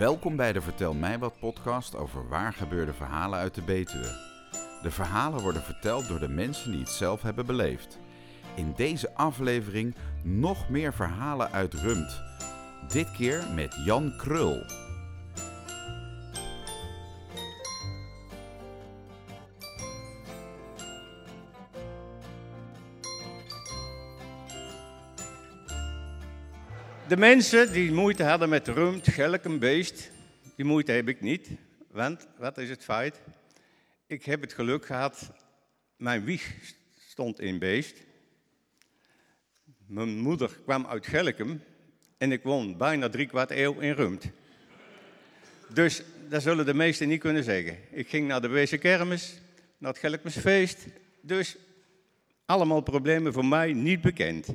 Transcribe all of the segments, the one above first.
Welkom bij de Vertel mij wat podcast over waar gebeurde verhalen uit de Betuwe. De verhalen worden verteld door de mensen die het zelf hebben beleefd. In deze aflevering nog meer verhalen uit Rumt. Dit keer met Jan Krul. De mensen die moeite hadden met Rumt, Gelk, beest, die moeite heb ik niet. Want, wat is het feit? Ik heb het geluk gehad, mijn wieg stond in beest. Mijn moeder kwam uit Gelkum en ik woon bijna drie kwart eeuw in Rumt. Dus dat zullen de meesten niet kunnen zeggen. Ik ging naar de Wezen Kermis, naar het Gelkmersfeest. Dus allemaal problemen voor mij niet bekend.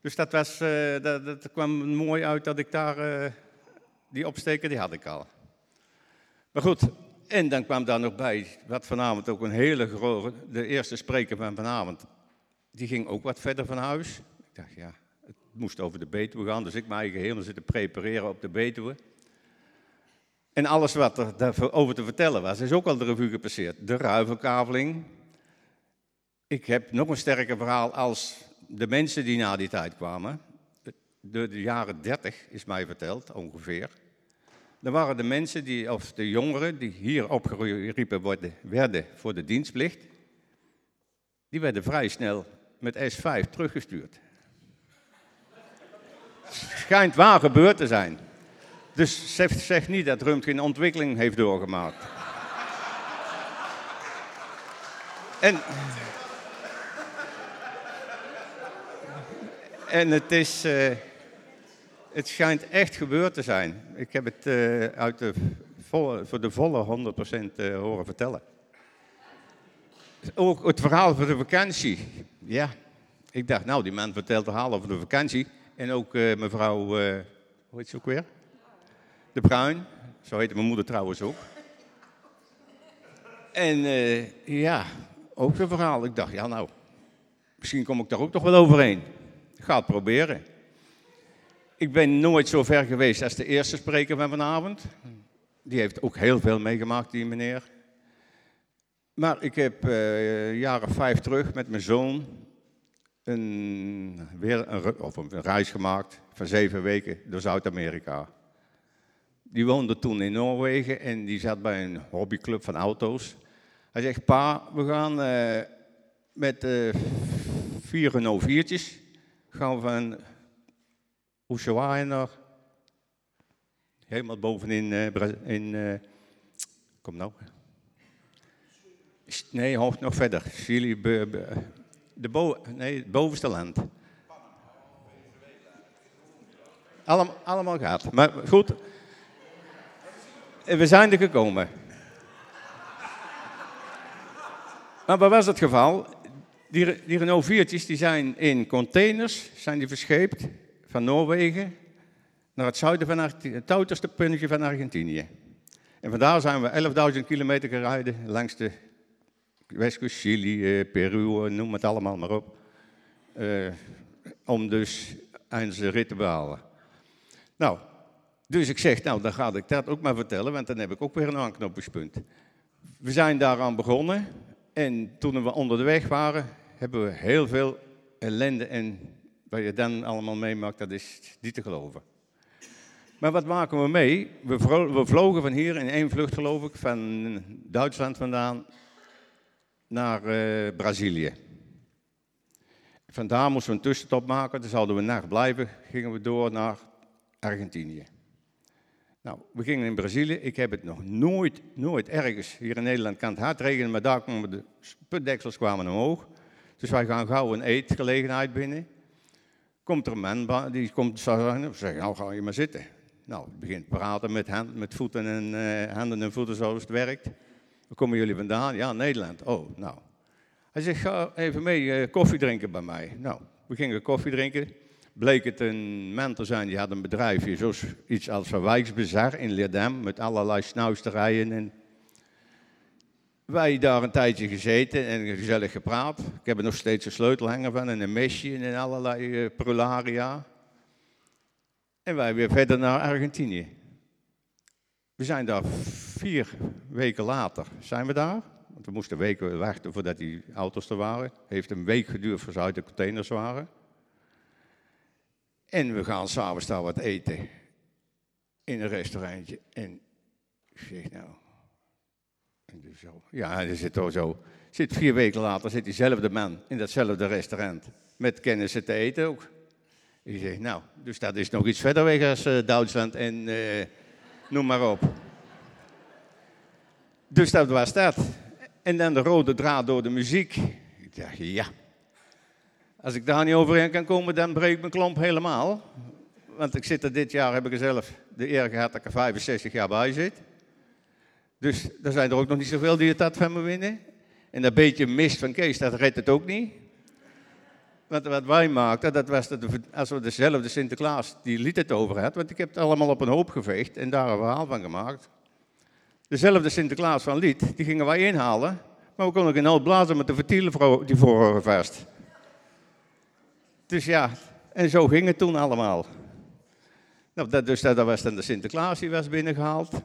Dus dat, was, uh, dat, dat, kwam mooi uit dat ik daar, uh, die opsteken, die had ik al. Maar goed, en dan kwam daar nog bij, wat vanavond ook een hele grote, de eerste spreker van vanavond, die ging ook wat verder van huis. Ik dacht, ja, het moest over de Betuwe gaan, dus ik mij helemaal zitten prepareren op de Betuwe. En alles wat er daarover te vertellen was, is ook al de revue gepasseerd. De ruivelkaveling. Ik heb nog een sterker verhaal als de mensen die na die tijd kwamen, de, de jaren 30 is mij verteld ongeveer. Dan waren de mensen, die, of de jongeren die hier opgeroepen werden voor de dienstplicht, die werden vrij snel met S5 teruggestuurd. Schijnt waar gebeurd te zijn. Dus zeg niet dat Rumt geen ontwikkeling heeft doorgemaakt. En En het, is, uh, het schijnt echt gebeurd te zijn. Ik heb het uh, uit de volle, voor de volle 100% uh, eh, horen vertellen. Ook het verhaal voor de vakantie. Ja, ik dacht, nou, die man vertelt het verhaal over de vakantie. En ook mevrouw, hoe heet ze ook weer? De Bruin. Zo heette mijn moeder trouwens ook. En ja, ook een verhaal. Ik dacht, ja nou, misschien kom ik daar ook toch wel overheen. Ga het proberen. Ik ben nooit zo ver geweest als de eerste spreker van vanavond. Die heeft ook heel veel meegemaakt, die meneer. Maar ik heb uh, jaren vijf terug met mijn zoon een, weer een, of een reis gemaakt van zeven weken door Zuid-Amerika. Die woonde toen in Noorwegen en die zat bij een hobbyclub van auto's. Hij zegt, pa, we gaan uh, met uh, vier Renault 4'tjes gaan we van Ushuaia naar helemaal bovenin uh, in, uh, kom nou. Nee, hoofd nog verder. Chili, de bo nee, het bovenste land. Allemaal, allemaal gaat. Maar goed, we zijn er gekomen. Maar wat was het geval? Die, die Renault 4's die zijn in containers zijn die verscheept van Noorwegen naar het zuiden van het uiterste puntje van Argentinië. En vandaar zijn we 11.000 kilometer gereden langs de westkust, Chili, eh, Peru, noem het allemaal maar op. Uh, om dus de rit te behalen. Nou, dus ik zeg, nou dan ga ik dat ook maar vertellen, want dan heb ik ook weer een aanknopingspunt. We zijn daaraan begonnen en toen we onder de weg waren, hebben we heel veel ellende en wat je dan allemaal meemaakt, dat is niet te geloven. Maar wat maken we mee? We, vlogen van hier in één vlucht, geloof ik, van Duitsland vandaan naar uh, Brazilië. Vandaar moesten we een tussenstop maken, dan zouden we nacht blijven, gingen we door naar Argentinië. Nou, we gingen in Brazilië. Ik heb het nog nooit, nooit ergens hier in Nederland kan het hard regenen, maar daar kwamen de putdeksels kwamen omhoog. Dus wij gaan gauw een eetgelegenheid binnen. Komt er een man, die komt zeggen, nou ga je maar zitten. Nou, begint praten met, hand, met voeten en uh, handen en voeten zoals het werkt. Waar komen jullie vandaan? Ja, Nederland. Oh, nou. Hij zegt, ga even mee uh, koffie drinken bij mij. Nou, we gingen koffie drinken bleek het een man te zijn, die had een bedrijfje, zoals iets als een wijksbezar in Leerdam, met allerlei snuisterijen. En wij daar een tijdje gezeten en gezellig gepraat. Ik heb er nog steeds een sleutel hangen van en een mesje en allerlei uh, prularia. En wij weer verder naar Argentinië. We zijn daar vier weken later, zijn we daar. Want we moesten weken wachten voordat die auto's er waren. Heeft een week geduurd voor ze uit de containers waren. En we gaan s'avonds daar wat eten in een restaurantje. En ik zeg nou, en dus zo, ja, er zit toch zo, zit vier weken later zit diezelfde man in datzelfde restaurant met kennissen te eten ook. Ik zeg nou, dus dat is nog iets verder weg als uh, Duitsland en uh, noem maar op. Dus dat was dat. En dan de rode draad door de muziek. Ik dacht, ja, als ik daar niet overheen kan komen, dan breekt mijn klomp helemaal. Want ik zit er dit jaar, heb ik zelf de eer gehad dat ik er 65 jaar bij zit. Dus er zijn er ook nog niet zoveel die het dat van me winnen. En dat beetje mist van Kees, dat redt het ook niet. Want wat wij maakten, dat was dat als we dezelfde Sinterklaas die lied het over had. Want ik heb het allemaal op een hoop geveegd en daar een verhaal van gemaakt. Dezelfde Sinterklaas van lied, die gingen wij inhalen. Maar we konden geen oud blazen met de vertielen die voor vast. Dus ja, en zo ging het toen allemaal. Nou, dat, dus dat was dan de Sinterklaas die was binnengehaald.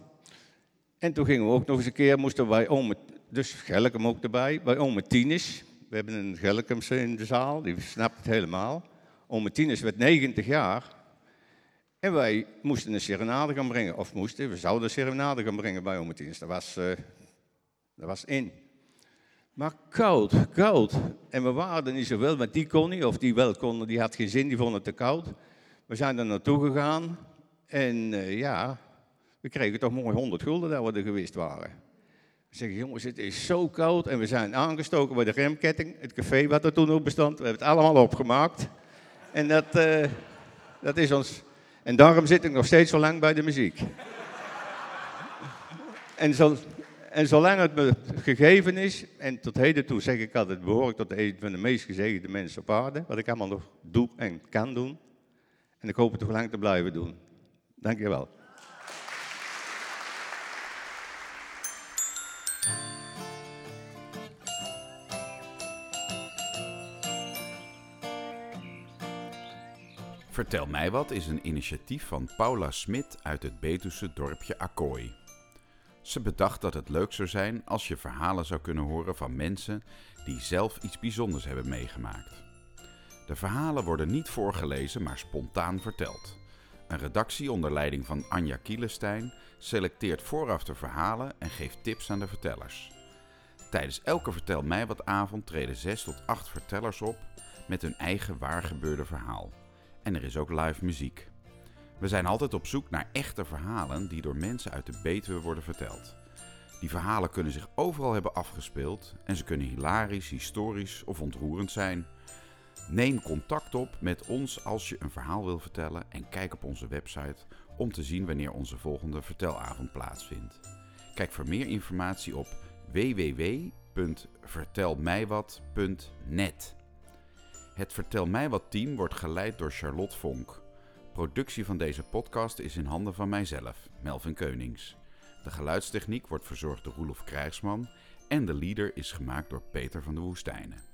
En toen gingen we ook nog eens een keer, moesten wij ome, dus Gelkum ook erbij, bij ome Tienes. We hebben een Gelkumse in de zaal, die snapt het helemaal. Ome Tienes werd 90 jaar. En wij moesten een serenade gaan brengen, of moesten, we zouden een serenade gaan brengen bij ome Tienes. Dat was, uh, dat was in. Maar koud, koud. En we waren er niet zoveel, want die kon of die wel kon, die had geen zin, die vond het te koud. We zijn er naartoe gegaan en uh, ja, we kregen toch mooi 100 gulden dat we er geweest waren. We zeggen, jongens, het is zo koud en we zijn aangestoken bij de remketting, het café wat er toen ook bestond. We hebben het allemaal opgemaakt. En dat, uh, dat is ons... En daarom zit ik nog steeds zo lang bij de muziek. en zo, en zolang het me gegeven is, en tot heden toe zeg ik altijd, behoor ik tot een van de meest gezegende mensen op aarde, wat ik allemaal nog doe en kan doen. En ik hoop het nog lang te blijven doen. Dank je wel. Vertel mij wat is een initiatief van Paula Smit uit het Betuwse dorpje Akkooi. Ze bedacht dat het leuk zou zijn als je verhalen zou kunnen horen van mensen die zelf iets bijzonders hebben meegemaakt. De verhalen worden niet voorgelezen, maar spontaan verteld. Een redactie onder leiding van Anja Kielestein selecteert vooraf de verhalen en geeft tips aan de vertellers. Tijdens elke Vertel mij wat avond treden 6 tot 8 vertellers op met hun eigen waargebeurde verhaal. En er is ook live muziek. We zijn altijd op zoek naar echte verhalen die door mensen uit de Betuwe worden verteld. Die verhalen kunnen zich overal hebben afgespeeld en ze kunnen hilarisch, historisch of ontroerend zijn. Neem contact op met ons als je een verhaal wil vertellen en kijk op onze website om te zien wanneer onze volgende vertelavond plaatsvindt. Kijk voor meer informatie op www.vertelmijwat.net. Het Vertel mij wat team wordt geleid door Charlotte Vonk. Productie van deze podcast is in handen van mijzelf, Melvin Keunings. De geluidstechniek wordt verzorgd door Roelof Krijgsman en de leader is gemaakt door Peter van de Woestijnen.